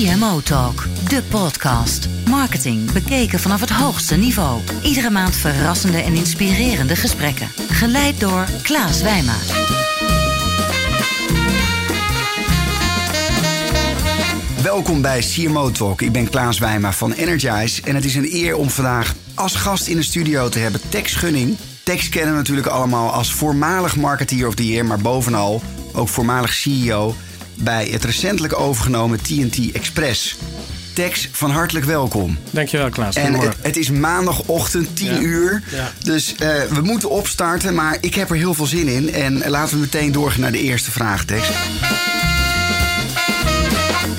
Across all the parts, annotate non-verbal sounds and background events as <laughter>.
CMO Talk, de podcast. Marketing bekeken vanaf het hoogste niveau. Iedere maand verrassende en inspirerende gesprekken. Geleid door Klaas Wijma. Welkom bij CMO Talk. Ik ben Klaas Wijma van Energize. En het is een eer om vandaag als gast in de studio te hebben Tex Gunning. Tex kennen we natuurlijk allemaal als voormalig marketeer of the maar bovenal ook voormalig CEO bij het recentelijk overgenomen TNT Express. Tex, van hartelijk welkom. Dankjewel Klaas. En het, het is maandagochtend, 10 Ja. uur. Ja. Dus eh, we moeten opstarten, maar ik heb er heel veel zin in. En laten we meteen doorgaan naar de eerste vraag, Tex.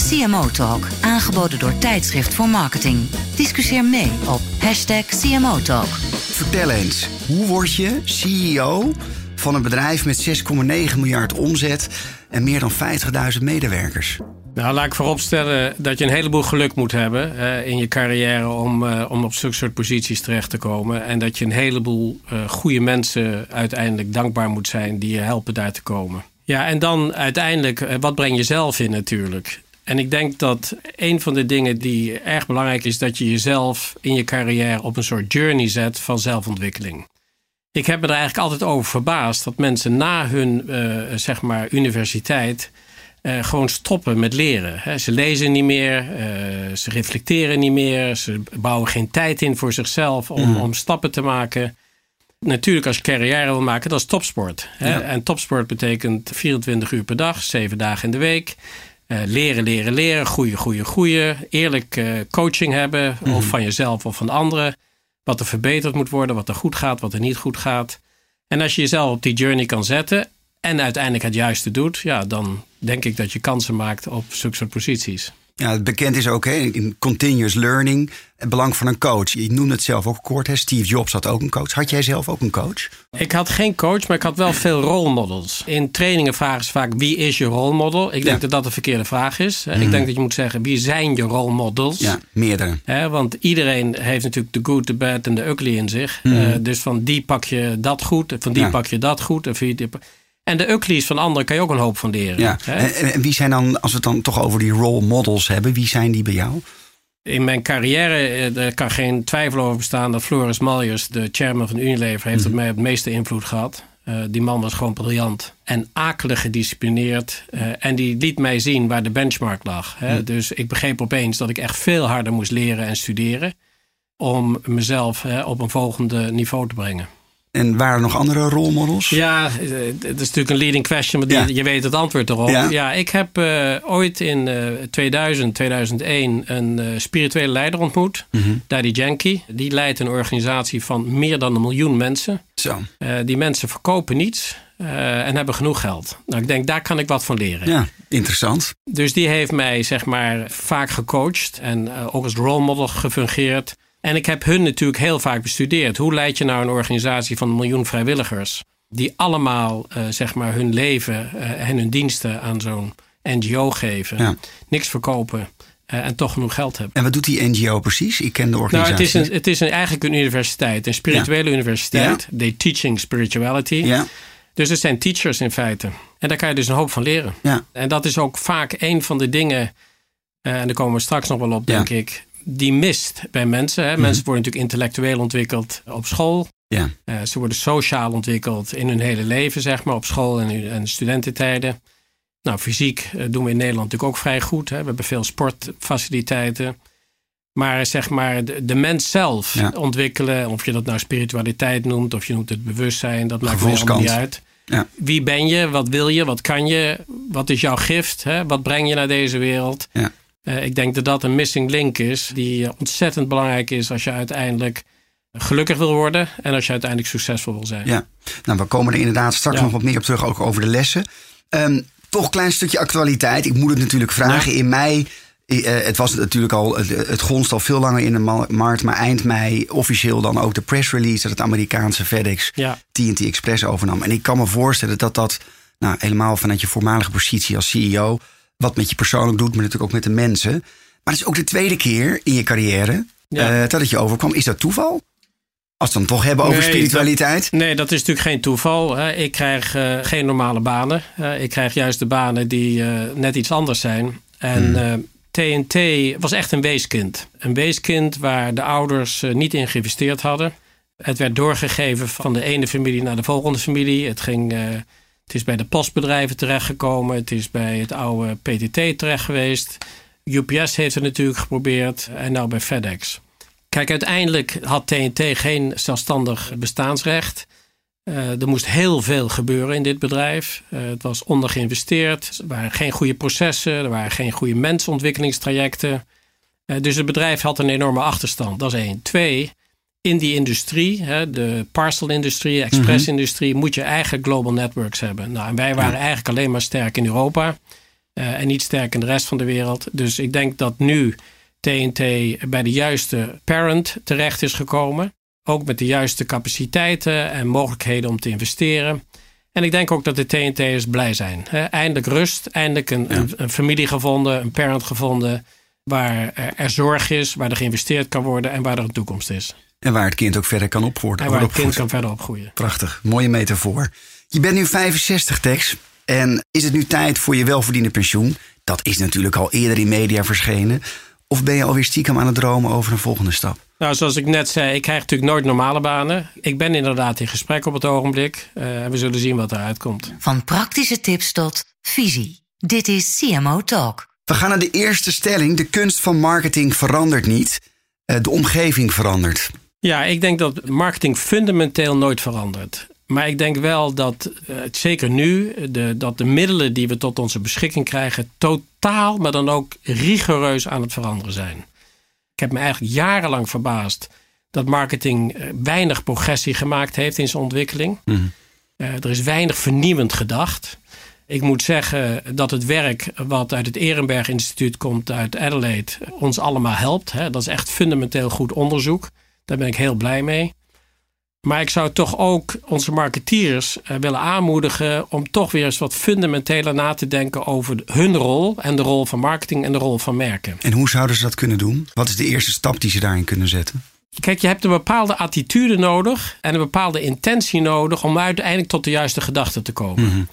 CMO Talk, aangeboden door Tijdschrift voor Marketing. Discussieer mee op hashtag CMO Talk. Vertel eens, hoe word je CEO van een bedrijf met 6,9 miljard omzet en meer dan 50.000 medewerkers? Nou, laat ik vooropstellen dat je een heleboel geluk moet hebben eh, in je carrière om, eh, om op zulke soort posities terecht te komen. En dat je een heleboel eh goede mensen uiteindelijk dankbaar moet zijn die je helpen daar te komen. Ja, en dan uiteindelijk, wat breng je zelf in natuurlijk? En ik denk dat een van de dingen die erg belangrijk is, dat je jezelf in je carrière op een soort journey zet van zelfontwikkeling. Ik heb me er eigenlijk altijd over verbaasd dat mensen na hun eh, zeg maar universiteit eh, gewoon stoppen met leren. Ze lezen niet meer, eh, ze reflecteren niet meer, ze bouwen geen tijd in voor zichzelf om, om stappen te maken. Natuurlijk, als je carrière wil maken, dat is topsport. Ja. En topsport betekent 24 uur per dag, 7 dagen in de week. Leren, leren, leren, groeien, groeien, groeien. Eerlijk coaching hebben, of van jezelf of van anderen. Wat er verbeterd moet worden, wat er goed gaat, wat er niet goed gaat. En als je jezelf op die journey kan zetten en uiteindelijk het juiste doet, ja, dan denk ik dat je kansen maakt op zulke soort posities. Ja, het bekend is ook hè, in continuous learning het belang van een coach. Je noemde het zelf ook kort. Hè? Steve Jobs had ook een coach. Had jij zelf ook een coach? Ik had geen coach, maar ik had wel veel role models. In trainingen vragen ze vaak wie is je role model? Ik denk Ja. Mhm. dat dat de verkeerde vraag is. Ik denk dat je moet zeggen wie zijn je role models? Ja, meerdere. Hè, want iedereen heeft natuurlijk de good, de bad en de ugly in zich. Mhm. Eh, dus van die pak je dat goed, van die Ja. pak je dat goed. En, van die- en de uglies van anderen kan je ook een hoop van leren. Ja. En, en- wie zijn dan, als we het dan toch over die role models hebben, wie zijn die bij jou? In mijn carrière eh, er kan geen twijfel over bestaan dat Floris Maljers, de chairman van Unilever, heeft op mij het meeste invloed gehad. Eh, die man was gewoon briljant en akelig gedisciplineerd. eh, en die liet mij zien waar de benchmark lag. Hè. Dus ik begreep opeens dat ik echt veel harder moest leren en studeren. Om mezelf hè, op een volgende niveau te brengen. En waren er nog andere role models? Ja, eh, het is natuurlijk een leading question, maar Ja. je weet het antwoord erop. Ja. Ja, ik heb eh, ooit in eh 2000, 2001 een eh, spirituele leider ontmoet, Mhm. Daddy Yankee. Die leidt een organisatie van meer dan een miljoen mensen. Zo. Eh, die mensen verkopen niets eh, en hebben genoeg geld. Nou, ik denk, daar kan ik wat van leren. Ja, interessant. Dus die heeft mij zeg maar vaak gecoacht en eh, ook als role model gefungeerd. En ik heb hun natuurlijk heel vaak bestudeerd. Hoe leid je nou een organisatie van een miljoen vrijwilligers? Die allemaal eh, zeg maar hun leven eh, en hun diensten aan zo'n NGO geven. Ja. Niks verkopen eh, en toch genoeg geld hebben. En wat doet die NGO precies? Ik ken de Nou, organisatie. het is, een, het is een, eigenlijk een universiteit, een spirituele universiteit. They teaching spirituality. Ja, Dus het zijn teachers in feite. En daar kan je dus een hoop van leren. ja, En dat is ook vaak een van de dingen, en daar komen we straks nog wel op, Ja. denk ik, die mist bij mensen. Hè. Mensen worden natuurlijk intellectueel ontwikkeld op school. ja. Eh, ze worden sociaal ontwikkeld in hun hele leven, zeg maar, op school en, en studententijden. Nou, fysiek eh, doen we in Nederland natuurlijk ook vrij goed. Hè. We hebben veel sportfaciliteiten. Maar zeg maar, de, de mens zelf Ja. ontwikkelen, of je dat nou spiritualiteit noemt, of je noemt het bewustzijn, dat maakt helemaal niet uit. Ja. Wie ben je? Wat wil je? Wat kan je? Wat is jouw gift? Hè? Wat breng je naar deze wereld? Ja. Eh, ik denk dat dat een missing link is, die eh, ontzettend belangrijk is als je uiteindelijk gelukkig wil worden en als je uiteindelijk succesvol wil zijn. ja. Nou, we komen er inderdaad straks Ja. nog wat meer op terug, ook over de lessen. Ehm, toch een klein stukje actualiteit. Ik moet het natuurlijk vragen. In mei, eh, het was natuurlijk al, het, gonst al veel langer in de ma- markt. Maar eind mei officieel dan ook de press release dat het Amerikaanse FedEx Ja. TNT Express overnam. En ik kan me voorstellen dat dat, nou, helemaal vanuit je voormalige positie als CEO, wat met je persoonlijk doet, maar natuurlijk ook met de mensen. Maar het is ook de tweede keer in je carrière Ja. eh, dat het je overkwam. Is dat toeval? Als we het dan toch hebben over Nee, spiritualiteit. Nee, dat is natuurlijk geen toeval. hè. Ik krijg eh, geen normale banen. Eh, ik krijg juist de banen die net iets anders zijn. En Hmm. TNT was echt een weeskind. Een weeskind waar de ouders niet in geïnvesteerd hadden. Het werd doorgegeven van de ene familie naar de volgende familie. Het, ging, het is bij de postbedrijven terechtgekomen. Het is bij het oude PTT terecht geweest. UPS heeft het natuurlijk geprobeerd. En nou bij FedEx. Kijk, uiteindelijk had TNT geen zelfstandig bestaansrecht. Uh, er moest heel veel gebeuren in dit bedrijf. Uh, het was ondergeïnvesteerd. Er waren geen goede processen. Er waren geen goede mensontwikkelingstrajecten. Uh, dus het bedrijf had een enorme achterstand. Dat is één. Twee, in die industrie, hè, de parcelindustrie, expressindustrie, mm moet je eigen global networks hebben. Nou, en wij waren eigenlijk alleen maar sterk in Europa en niet sterk in de rest van de wereld. Dus ik denk dat nu TNT bij de juiste parent terecht is gekomen. Ook met de juiste capaciteiten en mogelijkheden om te investeren. En ik denk ook dat de TNT'ers blij zijn. Eindelijk rust, eindelijk een, een, een, familie gevonden, een parent gevonden. Waar er zorg is, waar er geïnvesteerd kan worden en waar er een toekomst is. En waar het kind ook verder kan opgroeien. En waar het kind kan verder opgroeien. Prachtig, mooie metafoor. Je bent nu 65, Tex. En is het nu tijd voor je welverdiende pensioen? Dat is natuurlijk al eerder in media verschenen. Of ben je alweer stiekem aan het dromen over een volgende stap? Nou, zoals ik net zei, ik krijg natuurlijk nooit normale banen. Ik ben inderdaad in gesprek op het ogenblik. Uh, en we zullen zien wat eruit komt. Van praktische tips tot visie. Dit is CMO Talk. We gaan naar de eerste stelling. De kunst van marketing verandert niet. Uh, de omgeving verandert. Ja, ik denk dat marketing fundamenteel nooit verandert. Maar ik denk wel dat, uh, zeker nu, de, dat de middelen die we tot onze beschikking krijgen, totaal, maar dan ook rigoureus aan het veranderen zijn. Ik heb me eigenlijk jarenlang verbaasd dat marketing uh, weinig progressie gemaakt heeft in zijn ontwikkeling. Mm. Uh, er is weinig vernieuwend gedacht. Ik moet zeggen dat het werk wat uit het Ehrenberg Instituut komt uit Adelaide ons allemaal helpt. Hè. Dat is echt fundamenteel goed onderzoek. Daar ben ik heel blij mee. Maar ik zou toch ook onze marketeers uh, willen aanmoedigen om toch weer eens wat fundamenteler na te denken over hun rol en de rol van marketing en de rol van merken. En hoe zouden ze dat kunnen doen? Wat is de eerste stap die ze daarin kunnen zetten? Kijk, je hebt een bepaalde attitude nodig en een bepaalde intentie nodig om uiteindelijk tot de juiste gedachte te komen. Mm -hmm.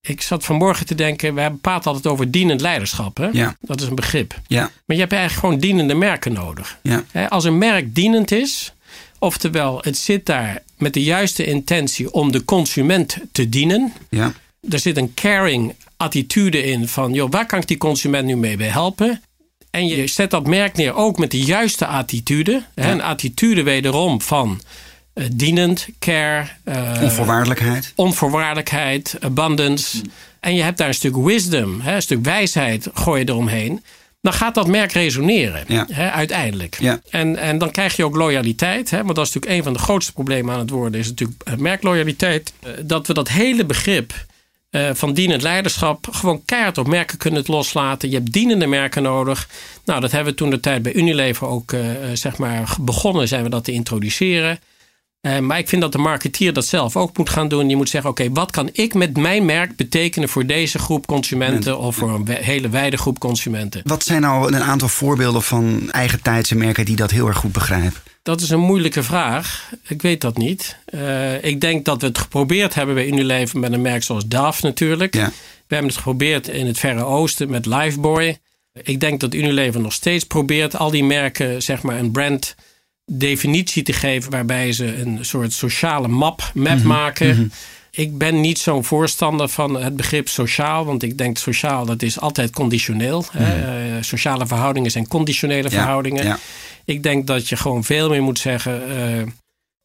Ik zat vanmorgen te denken, we hebben altijd over dienend leiderschap. Hè? Ja. Dat is een begrip. Ja. Maar je hebt eigenlijk gewoon dienende merken nodig. Ja. Als een merk dienend is, Oftewel, het zit daar met de juiste intentie om de consument te dienen. Ja. Er zit een caring attitude in van, joh, waar kan ik die consument nu mee bij helpen? En je zet dat merk neer ook met de juiste attitude. Ja. Een attitude wederom van uh, dienend, care. Uh, onvoorwaardelijkheid. Onvoorwaardelijkheid, abundance. Mm. En je hebt daar een stuk wisdom, hè, een stuk wijsheid gooi je eromheen dan gaat dat merk resoneren. Ja. Hè, uiteindelijk. Ja. En, en dan krijg je ook loyaliteit. Hè, want dat is natuurlijk een van de grootste problemen aan het worden. Is natuurlijk merkloyaliteit. Eh, dat we dat hele begrip uh, van dienend leiderschap gewoon keihard op merken kunnen het loslaten. Je hebt dienende merken nodig. Nou, dat hebben we toen de tijd bij Unilever ook uh, zeg maar begonnen zijn we dat te introduceren. Uh, maar ik vind dat de marketeer dat zelf ook moet gaan doen. Die moet zeggen: oké, okay, wat kan ik met mijn merk betekenen voor deze groep consumenten of voor een hele wijde groep consumenten? Wat zijn nou een aantal voorbeelden van eigen tijdse merken die dat heel erg goed begrijpen? Dat is een moeilijke vraag. Ik weet dat niet. Uh, ik denk dat we het geprobeerd hebben bij Unilever met een merk zoals DAF natuurlijk. Ja. We hebben het geprobeerd in het Verre Oosten met Lifeboy. Ik denk dat Unilever nog steeds probeert al die merken, zeg maar, een brand definitie te geven waarbij ze een soort sociale map, map mm -hmm. maken. Mm -hmm. Ik ben niet zo'n voorstander van het begrip sociaal, want ik denk sociaal dat is altijd conditioneel. Mm -hmm. uh, sociale verhoudingen zijn conditionele ja, verhoudingen. Ja. Ik denk dat je gewoon veel meer moet zeggen. Uh,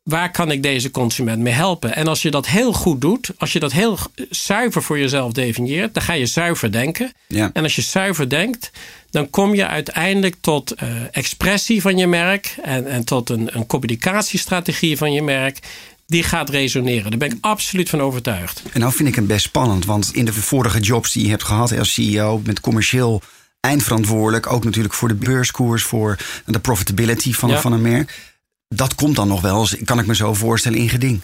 waar kan ik deze consument mee helpen? En als je dat heel goed doet, als je dat heel zuiver voor jezelf definieert, dan ga je zuiver denken. Ja. En als je zuiver denkt, dan kom je uiteindelijk tot uh, expressie van je merk en, en tot een, een communicatiestrategie van je merk. Die gaat resoneren. Daar ben ik absoluut van overtuigd. En nou vind ik hem best spannend, want in de vorige jobs die je hebt gehad als CEO met commercieel eindverantwoordelijk, ook natuurlijk voor de beurskoers, voor de profitability van, Ja. van een merk. Dat komt dan nog wel, eens, kan ik me zo voorstellen, in geding.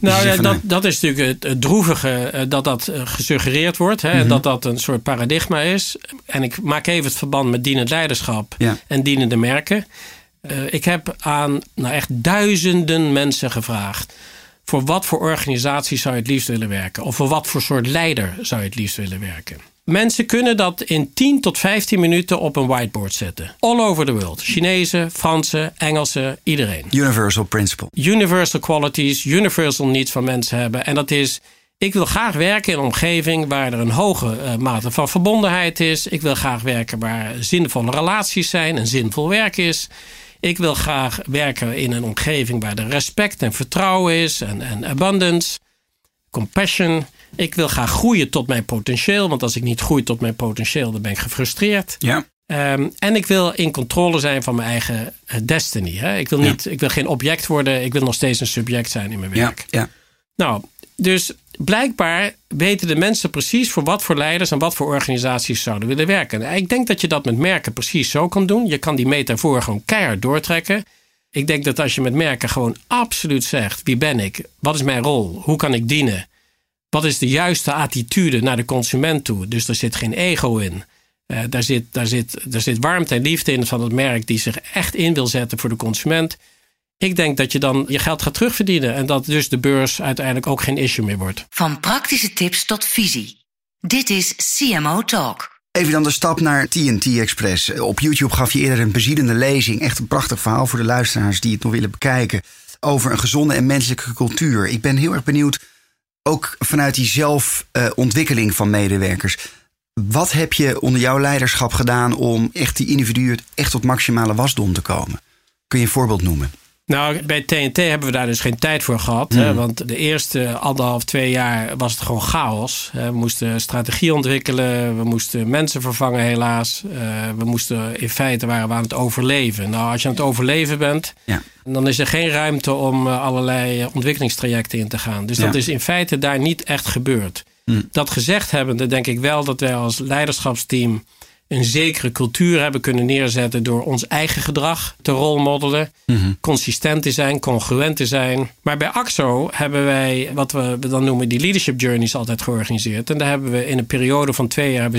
Nou je ja, dat, dat is natuurlijk het, droevige eh, dat dat eh, gesuggereerd wordt. Hè, Mhm. Dat dat een soort paradigma is. En ik maak even het verband met dienend leiderschap Ja. en dienende merken. Eh, ik heb aan nou echt duizenden mensen gevraagd. Voor wat voor organisatie zou je het liefst willen werken? Of voor wat voor soort leider zou je het liefst willen werken? Mensen kunnen dat in 10 tot 15 minuten op een whiteboard zetten. All over the world. Chinezen, Fransen, Engelsen, iedereen. Universal principle. Universal qualities, universal needs van mensen hebben. En dat is, ik wil graag werken in een omgeving waar er een hoge uh, mate van verbondenheid is. Ik wil graag werken waar zinvolle relaties zijn, en zinvol werk is. Ik wil graag werken in een omgeving waar er respect en vertrouwen is en, en abundance, compassion. Ik wil graag groeien tot mijn potentieel, want als ik niet groei tot mijn potentieel, dan ben ik gefrustreerd. Ja. Um, en ik wil in controle zijn van mijn eigen uh, destiny. Hè? Ik, wil niet, ik wil geen object worden, ik wil nog steeds een subject zijn in mijn werk. Ja. ja. Nou, dus blijkbaar weten de mensen precies voor wat voor leiders en wat voor organisaties zouden willen werken. Ik denk dat je dat met merken precies zo kan doen. Je kan die metafoor gewoon keihard doortrekken. Ik denk dat als je met merken gewoon absoluut zegt: wie ben ik? Wat is mijn rol? Hoe kan ik dienen? Wat is de juiste attitude naar de consument toe? Dus er zit geen ego in. Uh, daar, zit, daar, zit, daar zit warmte en liefde in van het merk die zich echt in wil zetten voor de consument. Ik denk dat je dan je geld gaat terugverdienen en dat dus de beurs uiteindelijk ook geen issue meer wordt. Van praktische tips tot visie. Dit is CMO Talk. Even dan de stap naar TNT Express. Op YouTube gaf je eerder een bezielende lezing. Echt een prachtig verhaal voor de luisteraars die het nog willen bekijken. Over een gezonde en menselijke cultuur. Ik ben heel erg benieuwd, ook vanuit die zelfontwikkeling van medewerkers. Wat heb je onder jouw leiderschap gedaan om echt die individuen echt tot maximale wasdom te komen? Kun je een voorbeeld noemen? Nou, bij TNT hebben we daar dus geen tijd voor gehad. Hè, hmm. want de eerste anderhalf, twee jaar was het gewoon chaos. We moesten strategie ontwikkelen. We moesten mensen vervangen, helaas. Uh, we moesten, in feite waren we aan het overleven. Nou, als je aan het overleven bent, ja. dan is er geen ruimte om uh, allerlei ontwikkelingstrajecten in te gaan. Dus dat is in feite daar niet echt gebeurd. Hmm. Dat gezegd hebbende, denk ik wel dat wij als leiderschapsteam een zekere cultuur hebben kunnen neerzetten door ons eigen gedrag te rolmodellen. Mm Consistent te zijn, congruent te zijn. Maar bij AXO hebben wij wat we dan noemen die leadership journeys altijd georganiseerd. En daar hebben we in een periode van twee jaar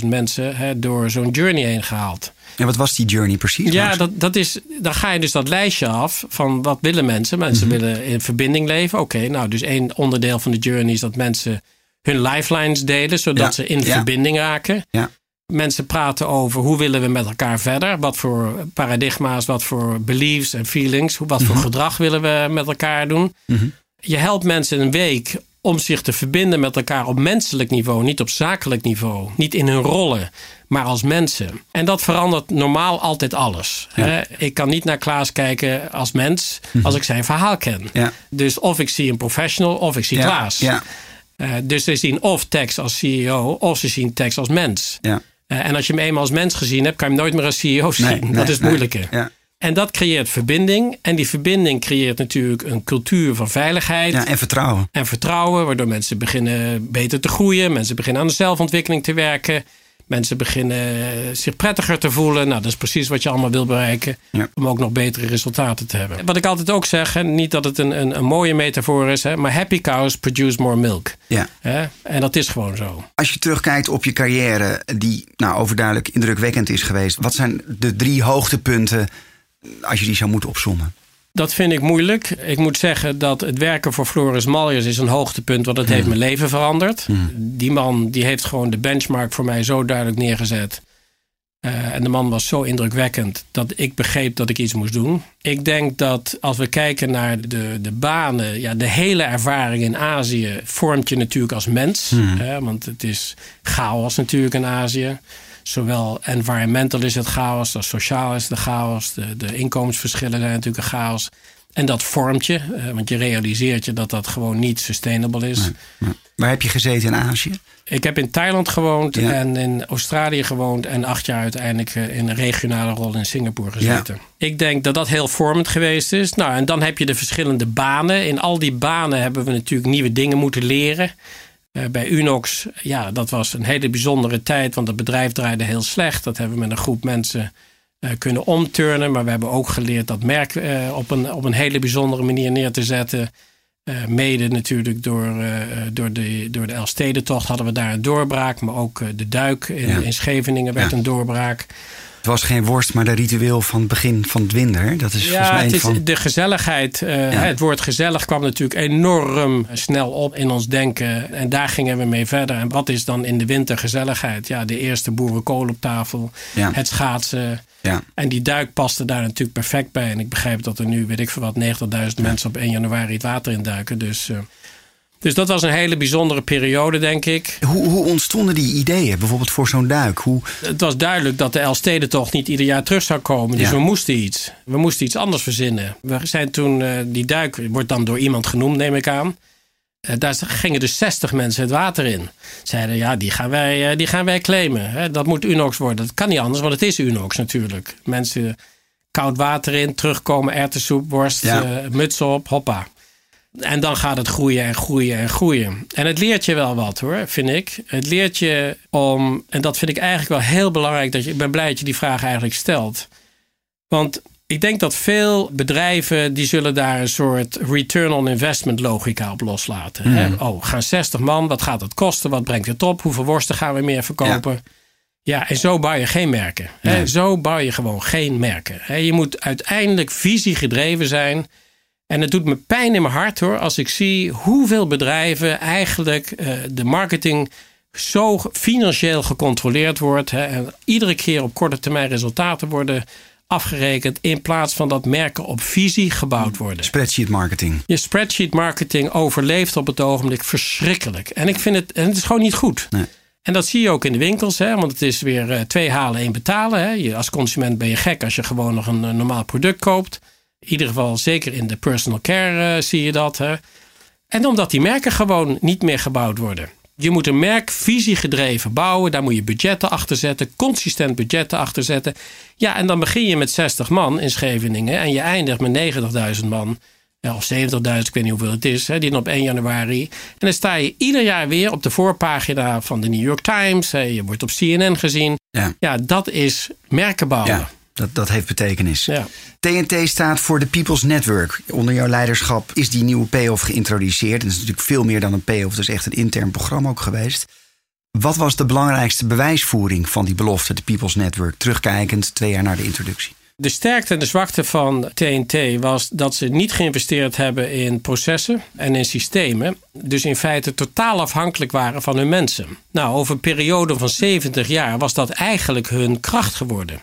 16.000 mensen hè, door zo'n journey heen gehaald. En wat was die journey precies? Ja, dat, dat is, dan ga je dus dat lijstje af van wat willen mensen. Mensen mhm. willen in verbinding leven. Oké, nou dus één onderdeel van de journey is dat mensen hun lifelines delen, zodat ze in verbinding raken. Ja. Mensen praten over hoe willen we met elkaar verder. Wat voor paradigma's, wat voor beliefs en feelings. Wat voor mhm. gedrag willen we met elkaar doen. Mhm. Je helpt mensen een week om zich te verbinden met elkaar op menselijk niveau. Niet op zakelijk niveau. Niet in hun rollen, maar als mensen. En dat verandert normaal altijd alles. Ik kan niet naar Klaas kijken als mens mhm. als ik zijn verhaal ken. Ja. Dus of ik zie een professional of ik zie ja. Klaas. Uh, dus ze zien of Tex als CEO of ze zien Tex als mens. Ja. Uh, en als je hem eenmaal als mens gezien hebt, kan je hem nooit meer als CEO zien. Nee, dat is het nee. moeilijke. Ja. En dat creëert verbinding. En die verbinding creëert natuurlijk een cultuur van veiligheid. Ja, en vertrouwen. En vertrouwen, waardoor mensen beginnen beter te groeien. Mensen beginnen aan de zelfontwikkeling te werken. Mensen beginnen zich prettiger te voelen. Nou, dat is precies wat je allemaal wil bereiken. Ja. Om ook nog betere resultaten te hebben. Wat ik altijd ook zeg, hè, niet dat het een, een, een mooie metafoor is. Hè, maar happy cows produce more milk. Ja. Hè? En dat is gewoon zo. Als je terugkijkt op je carrière, die nou, overduidelijk indrukwekkend is geweest. Wat zijn de drie hoogtepunten als je die zou moeten opzommen? Dat vind ik moeilijk. Ik moet zeggen dat het werken voor Floris Maljers is een hoogtepunt, want het heeft mijn leven veranderd. Die man die heeft gewoon de benchmark voor mij zo duidelijk neergezet. Uh, en de man was zo indrukwekkend dat ik begreep dat ik iets moest doen. Ik denk dat als we kijken naar de, de banen, ja, de hele ervaring in Azië vormt je natuurlijk als mens. Hè, want het is chaos natuurlijk in Azië. Zowel environmental is het chaos, als sociaal is het chaos. De, de inkomensverschillen zijn natuurlijk een chaos. En dat vormt je, uh, want je realiseert je dat dat gewoon niet sustainable is. Nee, nee. Waar heb je gezeten in Azië? Ik heb in Thailand gewoond Ja. en in Australië gewoond. En acht jaar uiteindelijk eh, in een regionale rol in Singapore gezeten. Ik denk dat dat heel vormend geweest is. Nou, en dan heb je de verschillende banen. In al die banen hebben we natuurlijk nieuwe dingen moeten leren. Uh, bij Unox, ja, dat was een hele bijzondere tijd. Want het bedrijf draaide heel slecht. Dat hebben we met een groep mensen uh, kunnen omturnen. Maar we hebben ook geleerd dat merk uh, op, een, op een hele bijzondere manier neer te zetten. Uh, mede natuurlijk door, door de, door de Elfstedentocht hadden we daar een doorbraak. Maar ook de duik in, Ja. in Scheveningen werd Ja. een doorbraak. Het was geen worst, maar de ritueel van het begin van het winter. Dat is ja, mij het is van... de gezelligheid. Uh, Het woord gezellig kwam natuurlijk enorm snel op in ons denken. En daar gingen we mee verder. En wat is dan in de winter gezelligheid? Ja, de eerste boerenkool op tafel. Ja. Het schaatsen. Ja. En die duik paste daar natuurlijk perfect bij. En ik begrijp dat er nu, weet ik veel wat, 90.000 mensen op 1 januari het water induiken. Dus... Uh, dus dat was een hele bijzondere periode, denk ik. Hoe, hoe ontstonden die ideeën, bijvoorbeeld voor zo'n duik? Hoe... Het was duidelijk dat de Elfstedentocht niet ieder jaar terug zou komen. Dus Ja. we moesten iets. We moesten iets anders verzinnen. We zijn toen, eh, die duik wordt dan door iemand genoemd, neem ik aan. Eh, daar gingen dus 60 mensen het water in. Zeiden, ja, die gaan wij, eh, die gaan wij claimen. Hè. Dat moet Unox worden. Dat kan niet anders, want het is Unox natuurlijk. Mensen koud water in, terugkomen, erwtensoep, worst, Ja. muts op, hoppa. En dan gaat het groeien en groeien en groeien. En het leert je wel wat hoor, vind ik. Het leert je om, en dat vind ik eigenlijk wel heel belangrijk. Dat je, ik ben blij dat je die vraag eigenlijk stelt. Want ik denk dat veel bedrijven die zullen daar een soort return on investment logica op loslaten. Hè? Oh, we gaan 60 man, wat gaat het kosten? Wat brengt het op? Hoeveel worsten gaan we meer verkopen? Ja, en zo bouw je geen merken. Hè? Nee. Zo bouw je gewoon geen merken. Hè? Je moet uiteindelijk visie gedreven zijn. En het doet me pijn in mijn hart hoor, als ik zie hoeveel bedrijven eigenlijk eh, de marketing zo financieel gecontroleerd wordt. Hè, en iedere keer op korte termijn resultaten worden afgerekend. In plaats van dat merken op visie gebouwd worden. Spreadsheet marketing. Je spreadsheet marketing overleeft op het ogenblik verschrikkelijk. En ik vind het, en het is gewoon niet goed. Nee. En dat zie je ook in de winkels, hè, want het is weer eh, twee halen, één betalen. Hè. Je, als consument ben je gek als je gewoon nog een, eh, normaal product koopt. In ieder geval, zeker in de personal care eh, zie je dat. Hè. En omdat die merken gewoon niet meer gebouwd worden. Je moet een merk visiegedreven bouwen. Daar moet je budgetten achter zetten. Consistent budgetten achter zetten. Ja, en dan begin je met 60 man in Scheveningen. En je eindigt met 90.000 man. Of 70.000, ik weet niet hoeveel het is. Hè, die op 1 januari. En dan sta je ieder jaar weer op de voorpagina van de New York Times. Hè, je wordt op CNN gezien. Ja. Ja, dat is merken bouwen. Ja, dat, dat heeft betekenis. Ja. TNT staat voor de People's Network. Onder jouw leiderschap is die nieuwe payoff geïntroduceerd. Dat is natuurlijk veel meer dan een payoff. Dat is echt een intern programma ook geweest. Wat was de belangrijkste bewijsvoering van die belofte, de People's Network, terugkijkend twee jaar na de introductie? De sterkte en de zwakte van TNT was dat ze niet geïnvesteerd hebben in processen en in systemen. Dus in feite totaal afhankelijk waren van hun mensen. Nou, over een periode van 70 jaar was dat eigenlijk hun kracht geworden.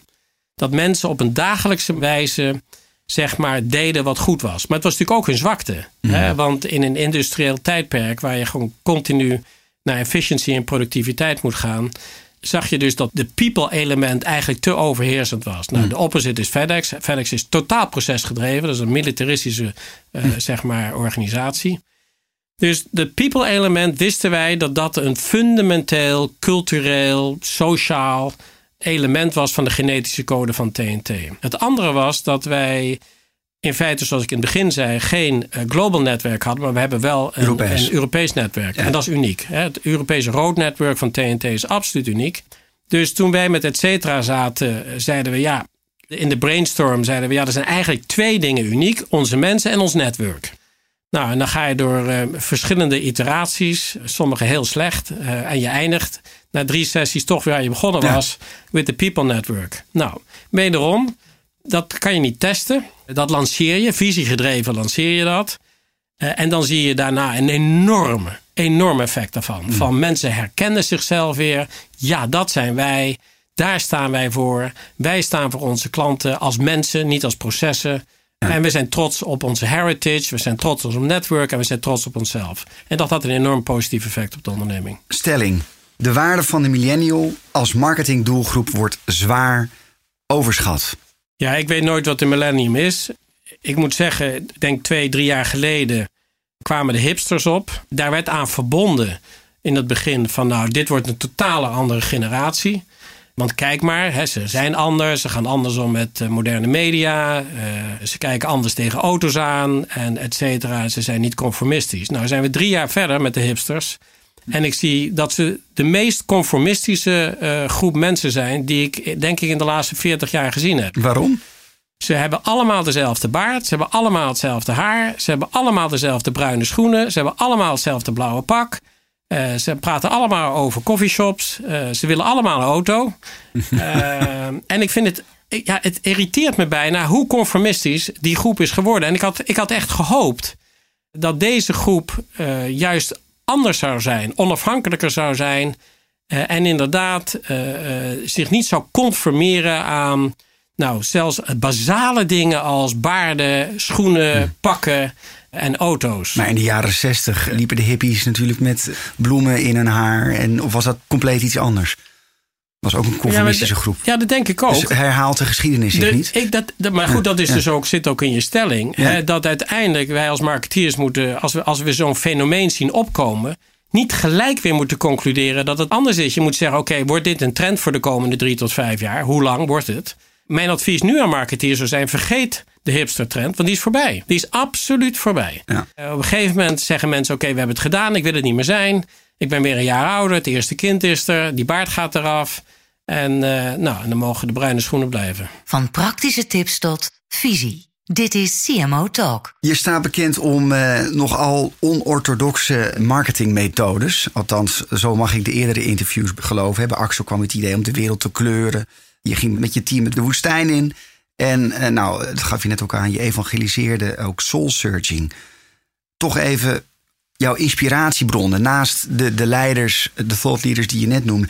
Dat mensen op een dagelijkse wijze zeg maar deden wat goed was. Maar het was natuurlijk ook hun zwakte. Hè? Want in een industrieel tijdperk waar je gewoon continu naar efficiëntie en productiviteit moet gaan, zag je dus dat de people element eigenlijk te overheersend was. Nou, de opposite is FedEx. FedEx is totaal procesgedreven. Dat is een militaristische eh, zeg maar, organisatie. Dus de people element wisten wij dat dat een fundamenteel, cultureel, sociaal element was van de genetische code van TNT. Het andere was dat wij in feite, zoals ik in het begin zei, geen eh, global netwerk hadden, maar we hebben wel een Europees. een Europees netwerk. En dat is uniek. Het Europese roodnetwerk van TNT is absoluut uniek. Dus toen wij met et cetera zaten, eh, zeiden we ja, in de brainstorm zeiden we ja, er zijn eigenlijk twee dingen uniek: onze mensen en ons netwerk. Nou, en dan ga je door eh, verschillende iteraties, sommige heel slecht, en je eindigt na drie sessies toch weer waar je begonnen Ja. was, with the people network. Nou, wederom, dat kan je niet testen. Dat lanceer je, visiegedreven lanceer je dat. Eh, en dan zie je daarna een enorme, enorm effect daarvan. Van mensen herkennen zichzelf weer. Ja, dat zijn wij. Daar staan wij voor. Wij staan voor onze klanten als mensen, niet als processen. En we zijn trots op onze heritage. We zijn trots op ons netwerk. En we zijn trots op onszelf. En dat had een enorm positief effect op de onderneming. Stelling. De waarde van de millennial als marketingdoelgroep wordt zwaar overschat. Ja, ik weet nooit wat de millennium is. Ik moet zeggen, ik denk twee, drie jaar geleden kwamen de hipsters op. Daar werd aan verbonden in het begin van nou, dit wordt een totale andere generatie. Want kijk maar, hè, ze zijn anders, ze gaan anders om met eh, moderne media, eh, ze kijken anders tegen auto's aan en et cetera. Ze zijn niet conformistisch. Nou zijn we drie jaar verder met de hipsters. En ik zie dat ze de meest conformistische eh, groep mensen zijn die ik denk ik in de laatste 40 jaar gezien heb. Waarom? Ze hebben allemaal dezelfde baard. Ze hebben allemaal hetzelfde haar. Ze hebben allemaal dezelfde bruine schoenen. Ze hebben allemaal hetzelfde blauwe pak. Uh, ze praten allemaal over coffeeshops. Uh, ze willen allemaal een auto. <laughs> en ik vind het, ja, het irriteert me bijna hoe conformistisch die groep is geworden. En ik had, ik had echt gehoopt dat deze groep juist anders zou zijn, onafhankelijker zou zijn. en inderdaad zich niet zou conformeren aan nou, zelfs basale dingen als baarden, schoenen, pakken en auto's. Maar in de jaren zestig liepen de hippies natuurlijk met bloemen in hun haar. En, of was dat compleet iets anders? Was ook een conformistische ja, groep. Ja, dat denk ik ook. Dus herhaalt de geschiedenis zich niet? Ik, dat, maar goed, dat is dus ook, zit ook in je stelling. Hè, dat uiteindelijk wij als marketeers moeten, als we, als we zo'n fenomeen zien opkomen, niet gelijk weer moeten concluderen dat het anders is. Je moet zeggen, oké, wordt dit een trend voor de komende drie tot vijf jaar? Hoe lang wordt het? Mijn advies nu aan marketeers zou zijn: vergeet de hipster-trend, want die is voorbij. Die is absoluut voorbij. Ja. Uh, op een gegeven moment zeggen mensen: Oké, we hebben het gedaan, ik wil het niet meer zijn. Ik ben weer een jaar ouder, het eerste kind is er, die baard gaat eraf. En, uh, nou, en dan mogen de bruine schoenen blijven. Van praktische tips tot visie. Dit is CMO Talk. Je staat bekend om uh, nogal onorthodoxe marketingmethodes. Althans, zo mag ik de eerdere interviews geloven. Hebben Axel kwam het idee om de wereld te kleuren. Je ging met je team de woestijn in. En uh, nou, dat gaf je net ook aan. Je evangeliseerde ook soul searching. Toch even jouw inspiratiebronnen. Naast de, de leiders, de thought leaders die je net noemde.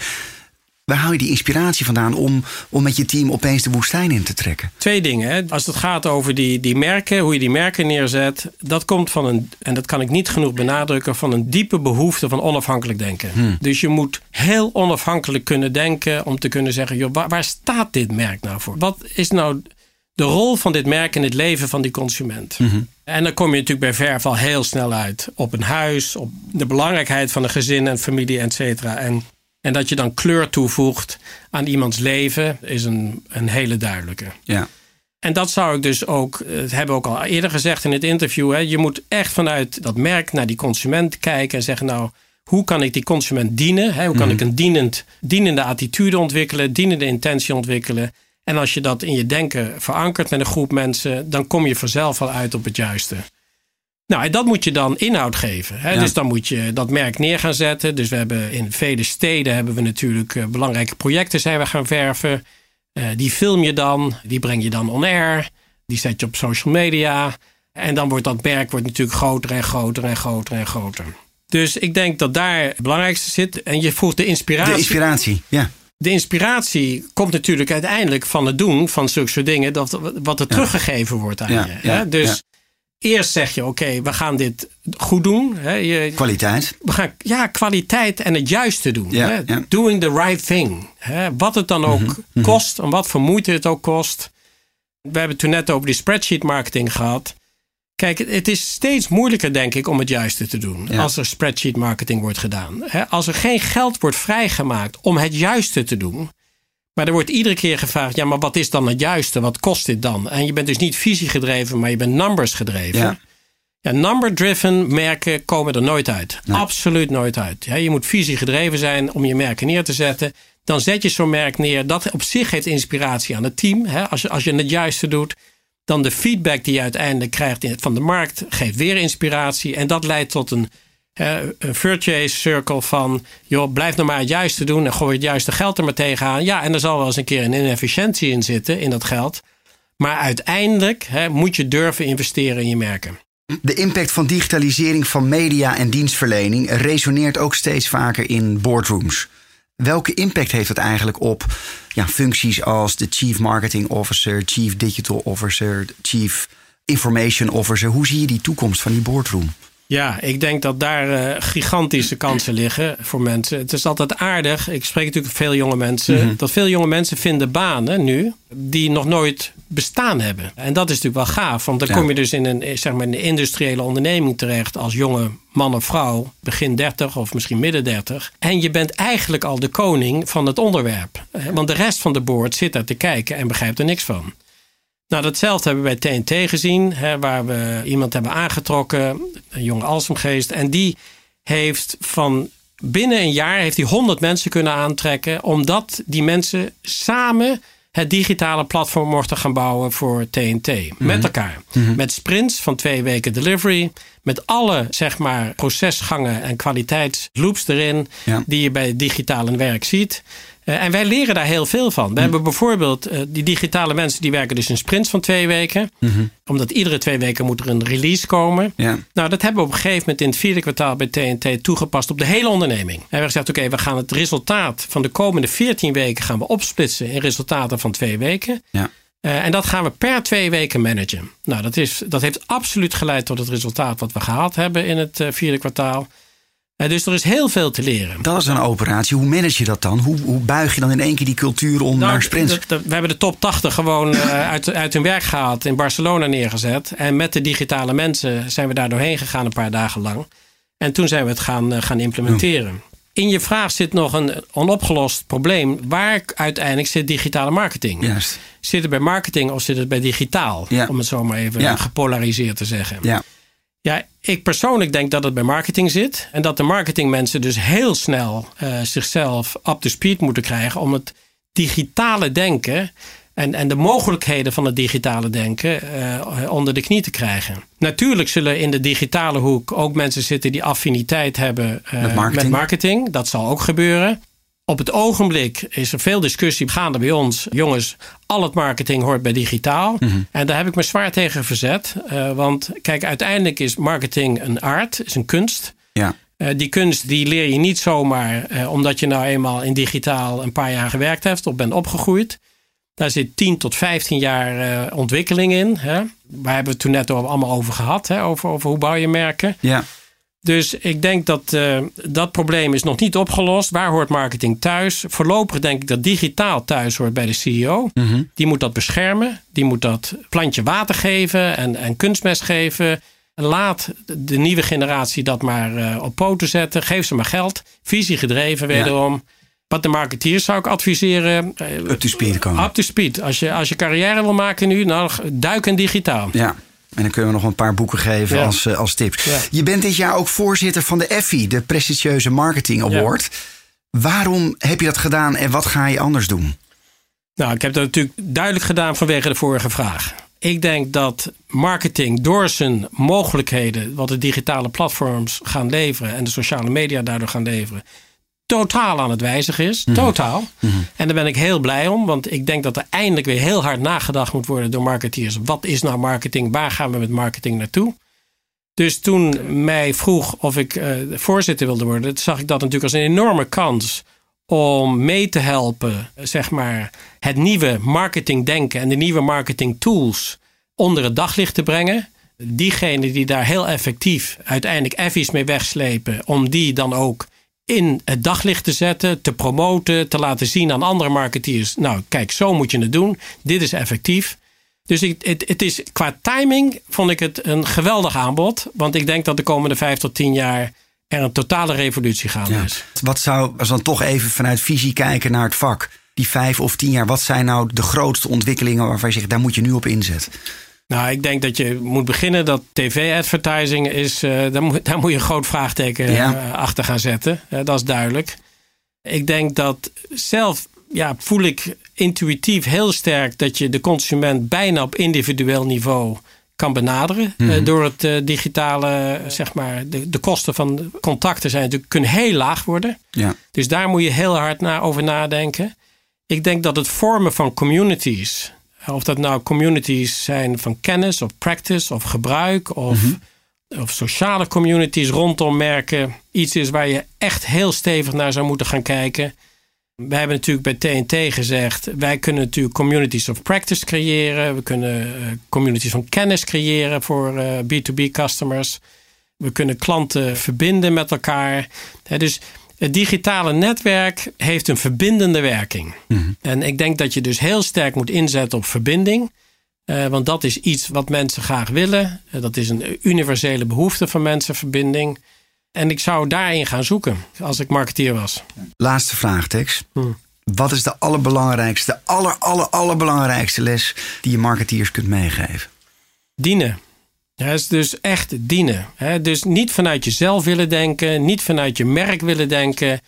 Waar haal je die inspiratie vandaan om, om met je team opeens de woestijn in te trekken? Twee dingen. Hè. Als het gaat over die, die merken, hoe je die merken neerzet. Dat komt van een, en dat kan ik niet genoeg benadrukken, van een diepe behoefte van onafhankelijk denken. Hmm. Dus je moet heel onafhankelijk kunnen denken om te kunnen zeggen: joh, waar, waar staat dit merk nou voor? Wat is nou de rol van dit merk in het leven van die consument? Mm En dan kom je natuurlijk bij verf al heel snel uit op een huis, op de belangrijkheid van een gezin en familie, et cetera. En en dat je dan kleur toevoegt aan iemands leven, is een, een hele duidelijke. Ja. En dat zou ik dus ook, dat hebben we ook al eerder gezegd in het interview. Hè, je moet echt vanuit dat merk naar die consument kijken en zeggen: Nou, hoe kan ik die consument dienen? Hè? Hoe kan ik mhm. een dienend, dienende attitude ontwikkelen, dienende intentie ontwikkelen? En als je dat in je denken verankert met een groep mensen, dan kom je vanzelf al uit op het juiste. Nou, en dat moet je dan inhoud geven. Hè? Dus dan moet je dat merk neer gaan zetten. Dus we hebben in vele steden hebben we natuurlijk uh, belangrijke projecten zijn we gaan verven. Uh, die film je dan, die breng je dan on air. Die zet je op social media. En dan wordt dat merk wordt natuurlijk groter en groter en groter en groter. Dus ik denk dat daar het belangrijkste zit. En je voelt de inspiratie. De inspiratie, ja. De inspiratie komt natuurlijk uiteindelijk van het doen van zulke soort dingen. Dat, wat er teruggegeven wordt aan je. Ja, dus Eerst zeg je, oké, we gaan dit goed doen. Hè. Je, kwaliteit. We gaan, ja, kwaliteit en het juiste doen. hè. Doing the right thing. Hè. Wat het dan ook mhm, mhm. kost en wat voor moeite het ook kost. We hebben het toen net over die spreadsheet marketing gehad. Kijk, het is steeds moeilijker, denk ik, om het juiste te doen. Als er spreadsheet marketing wordt gedaan. Als er geen geld wordt vrijgemaakt om het juiste te doen maar er wordt iedere keer gevraagd: ja, maar wat is dan het juiste? Wat kost dit dan? En je bent dus niet visie gedreven, maar je bent numbers gedreven. Ja. Ja, number-driven merken komen er nooit uit. Absoluut nooit uit. Ja, je moet visie gedreven zijn om je merken neer te zetten. Dan zet je zo'n merk neer. Dat op zich geeft inspiratie aan het team. Hè? Als, je, als je het juiste doet. Dan de feedback die je uiteindelijk krijgt van de markt geeft weer inspiratie. En dat leidt tot een een virtuous circle van, joh, blijf nou maar het juiste doen en gooi het juiste geld er maar tegenaan. Ja, en er zal wel eens een keer een inefficiëntie in zitten in dat geld. Maar uiteindelijk hè, moet je durven investeren in je merken. De impact van digitalisering van media en dienstverlening resoneert ook steeds vaker in boardrooms. Welke impact heeft het eigenlijk op ja, functies als de Chief Marketing Officer, Chief Digital Officer, Chief Information Officer? Hoe zie je die toekomst van die boardroom? Ja, ik denk dat daar uh, gigantische kansen liggen voor mensen. Het is altijd aardig. Ik spreek natuurlijk veel jonge mensen. Mhm. Dat veel jonge mensen vinden banen nu die nog nooit bestaan hebben. En dat is natuurlijk wel gaaf. Want dan kom je dus in een, zeg maar, een industriële onderneming terecht als jonge man of vrouw, begin 30 of misschien midden 30. En je bent eigenlijk al de koning van het onderwerp. Want de rest van de board zit daar te kijken en begrijpt er niks van. Nou, datzelfde hebben we bij TNT gezien, hè, waar we iemand hebben aangetrokken, een jonge Alsemgeest. En die heeft van binnen een jaar heeft hij 100 mensen kunnen aantrekken, omdat die mensen samen het digitale platform mochten gaan bouwen voor TNT. Met elkaar. Met sprints van twee weken delivery. Met alle zeg maar, procesgangen en kwaliteitsloops erin. Ja. Die je bij digitale werk ziet. Eh, en wij leren daar heel veel van. We hebben bijvoorbeeld eh, die digitale mensen die werken dus in sprints van twee weken. Omdat iedere twee weken moet er een release komen. Ja. Nou, dat hebben we op een gegeven moment in het vierde kwartaal bij TNT toegepast op de hele onderneming. En we hebben gezegd, oké, we gaan het resultaat van de komende 14 weken gaan we opsplitsen in resultaten van twee weken. Ja. Eh, en dat gaan we per twee weken managen. Nou, dat, is, dat heeft absoluut geleid tot het resultaat wat we gehaald hebben in het vierde kwartaal. Dus er is heel veel te leren. Dat is een operatie. Hoe manage je dat dan? Hoe, hoe buig je dan in één keer die cultuur om Nou, naar sprints? we hebben de top 80 gewoon eh, <clears throat> uit, uit hun werk gehaald. In Barcelona neergezet. En met de digitale mensen zijn we daar doorheen gegaan een paar dagen lang. En toen zijn we het gaan, eh, gaan implementeren. In je vraag zit nog een onopgelost probleem. Waar uiteindelijk zit digitale marketing? Juist. Zit het bij marketing of zit het bij digitaal? Ja. Om het zo maar even Ja. gepolariseerd te zeggen. Ja. Ja, ik persoonlijk denk dat het bij marketing zit. En dat de marketingmensen dus heel snel eh, zichzelf up to speed moeten krijgen om het digitale denken en, en de mogelijkheden van het digitale denken eh, onder de knie te krijgen. Natuurlijk zullen in de digitale hoek ook mensen zitten die affiniteit hebben eh, Met marketing. marketing. Dat zal ook gebeuren. Op het ogenblik is er veel discussie gaande bij ons. Jongens, al het marketing hoort bij digitaal. Mhm. En daar heb ik me zwaar tegen verzet. Eh, want kijk, uiteindelijk is marketing een art, is een kunst. Ja. Eh, die kunst die leer je niet zomaar eh, omdat je nou eenmaal in digitaal een paar jaar gewerkt hebt of bent opgegroeid. Daar zit 10 tot 15 jaar ontwikkeling in. Hè? Waar hebben we het toen net al allemaal over gehad, hè? Over, over hoe bouw je merken. Ja. Dus ik denk dat eh, dat probleem is nog niet opgelost. Waar hoort marketing thuis? Voorlopig denk ik dat digitaal thuis hoort bij de CEO. Die moet dat beschermen. Die moet dat plantje water geven en, en kunstmest geven. Laat de nieuwe generatie dat maar eh, op poten zetten. Geef ze maar geld. Visie gedreven wederom. Wat de marketeers zou ik adviseren. eh, Up to speed komen. Up to speed. Als je, als je carrière wil maken nu, nou, duik in digitaal. Ja. En dan kunnen we nog een paar boeken geven Ja. als, eh, als tips. Ja. Je bent dit jaar ook voorzitter van de EFFI, de prestigieuze Marketing Award. Waarom heb je dat gedaan en wat ga je anders doen? Nou, ik heb dat natuurlijk duidelijk gedaan vanwege de vorige vraag. Ik denk dat marketing door zijn mogelijkheden, wat de digitale platforms gaan leveren en de sociale media daardoor gaan leveren, totaal aan het wijzigen is. Totaal. En daar ben ik heel blij om, want ik denk dat er eindelijk weer heel hard nagedacht moet worden door marketeers. Wat is nou marketing? Waar gaan we met marketing naartoe? Dus toen mij vroeg of ik eh, voorzitter wilde worden, zag ik dat natuurlijk als een enorme kans om mee te helpen, zeg maar, het nieuwe marketingdenken en de nieuwe marketing tools onder het daglicht te brengen. Diegenen die daar heel effectief uiteindelijk effies mee wegslepen, om die dan ook in het daglicht te zetten, te promoten, te laten zien aan andere marketeers. Nou, kijk, zo moet je het doen. Dit is effectief. Dus ik, het, het is, qua timing vond ik het een geweldig aanbod. Want ik denk dat de komende vijf tot tien jaar er een totale revolutie gaande Ja. is. Wat zou, als we dan toch even vanuit visie kijken naar het vak, die vijf of tien jaar, wat zijn nou de grootste ontwikkelingen waarvan je zegt, daar moet je nu op inzetten? Nou, ik denk dat je moet beginnen dat tv-advertising is. eh, daar, moet, daar moet je een groot vraagteken Ja. eh, achter gaan zetten. Dat is duidelijk. Ik denk dat zelf ja, voel ik intuïtief heel sterk dat je de consument bijna op individueel niveau kan benaderen. eh, door het digitale, zeg maar, de, de kosten van contacten zijn natuurlijk, kunnen heel laag worden. Ja. Dus daar moet je heel hard na, over nadenken. Ik denk dat het vormen van communities, of dat nou communities zijn van kennis of practice of gebruik of, of sociale communities rondom merken, iets is waar je echt heel stevig naar zou moeten gaan kijken. Wij hebben natuurlijk bij TNT gezegd, wij kunnen natuurlijk communities of practice creëren. We kunnen eh, communities van kennis creëren voor eh, B2B customers. We kunnen klanten verbinden met elkaar. Dus het digitale netwerk heeft een verbindende werking. En ik denk dat je dus heel sterk moet inzetten op verbinding. Eh, want dat is iets wat mensen graag willen. Eh, dat is een universele behoefte van mensen, verbinding. En ik zou daarin gaan zoeken als ik marketeer was. Laatste vraag, Tex. Hmm. Wat is de allerbelangrijkste, aller, aller, allerbelangrijkste les die je marketeers kunt meegeven? Dienen. Ja, het is dus echt dienen. Hè? Dus niet vanuit jezelf willen denken, niet vanuit je merk willen denken,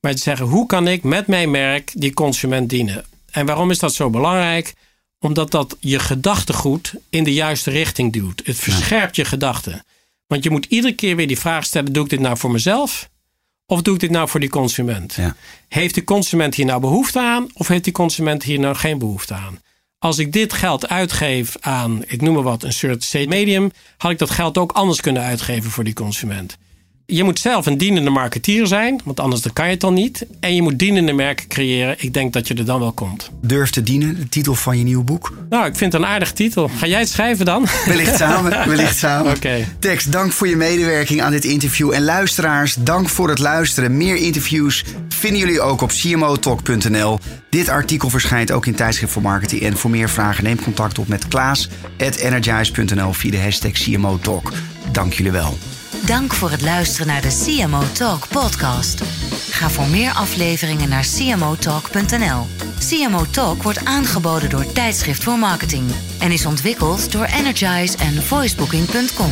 maar te zeggen: hoe kan ik met mijn merk die consument dienen? En waarom is dat zo belangrijk? Omdat dat je gedachtegoed in de juiste richting duwt. Het verscherpt je gedachten. Want je moet iedere keer weer die vraag stellen: doe ik dit nou voor mezelf? Of doe ik dit nou voor die consument? Ja. Heeft de consument hier nou behoefte aan? Of heeft die consument hier nou geen behoefte aan? Als ik dit geld uitgeef aan, ik noem maar wat, een soort medium, had ik dat geld ook anders kunnen uitgeven voor die consument je moet zelf een dienende marketeer zijn, want anders dan kan je het dan niet. En je moet dienende merken creëren. Ik denk dat je er dan wel komt. Durf te dienen, de titel van je nieuwe boek. Nou, ik vind het een aardige titel. Ga jij het schrijven dan? Wellicht samen, <laughs> wellicht samen. Oké. Tex, dank voor je medewerking aan dit interview. En luisteraars, dank voor het luisteren. Meer interviews vinden jullie ook op cmotalk.nl. Dit artikel verschijnt ook in Tijdschrift voor Marketing. En voor meer vragen neem contact op met klaas.energize.nl via de hashtag CMO Talk. Dank jullie wel. Dank voor het luisteren naar de CMO Talk podcast. Ga voor meer afleveringen naar cmotalk.nl. CMO Talk wordt aangeboden door Tijdschrift voor Marketing en is ontwikkeld door Energize en voicebooking.com.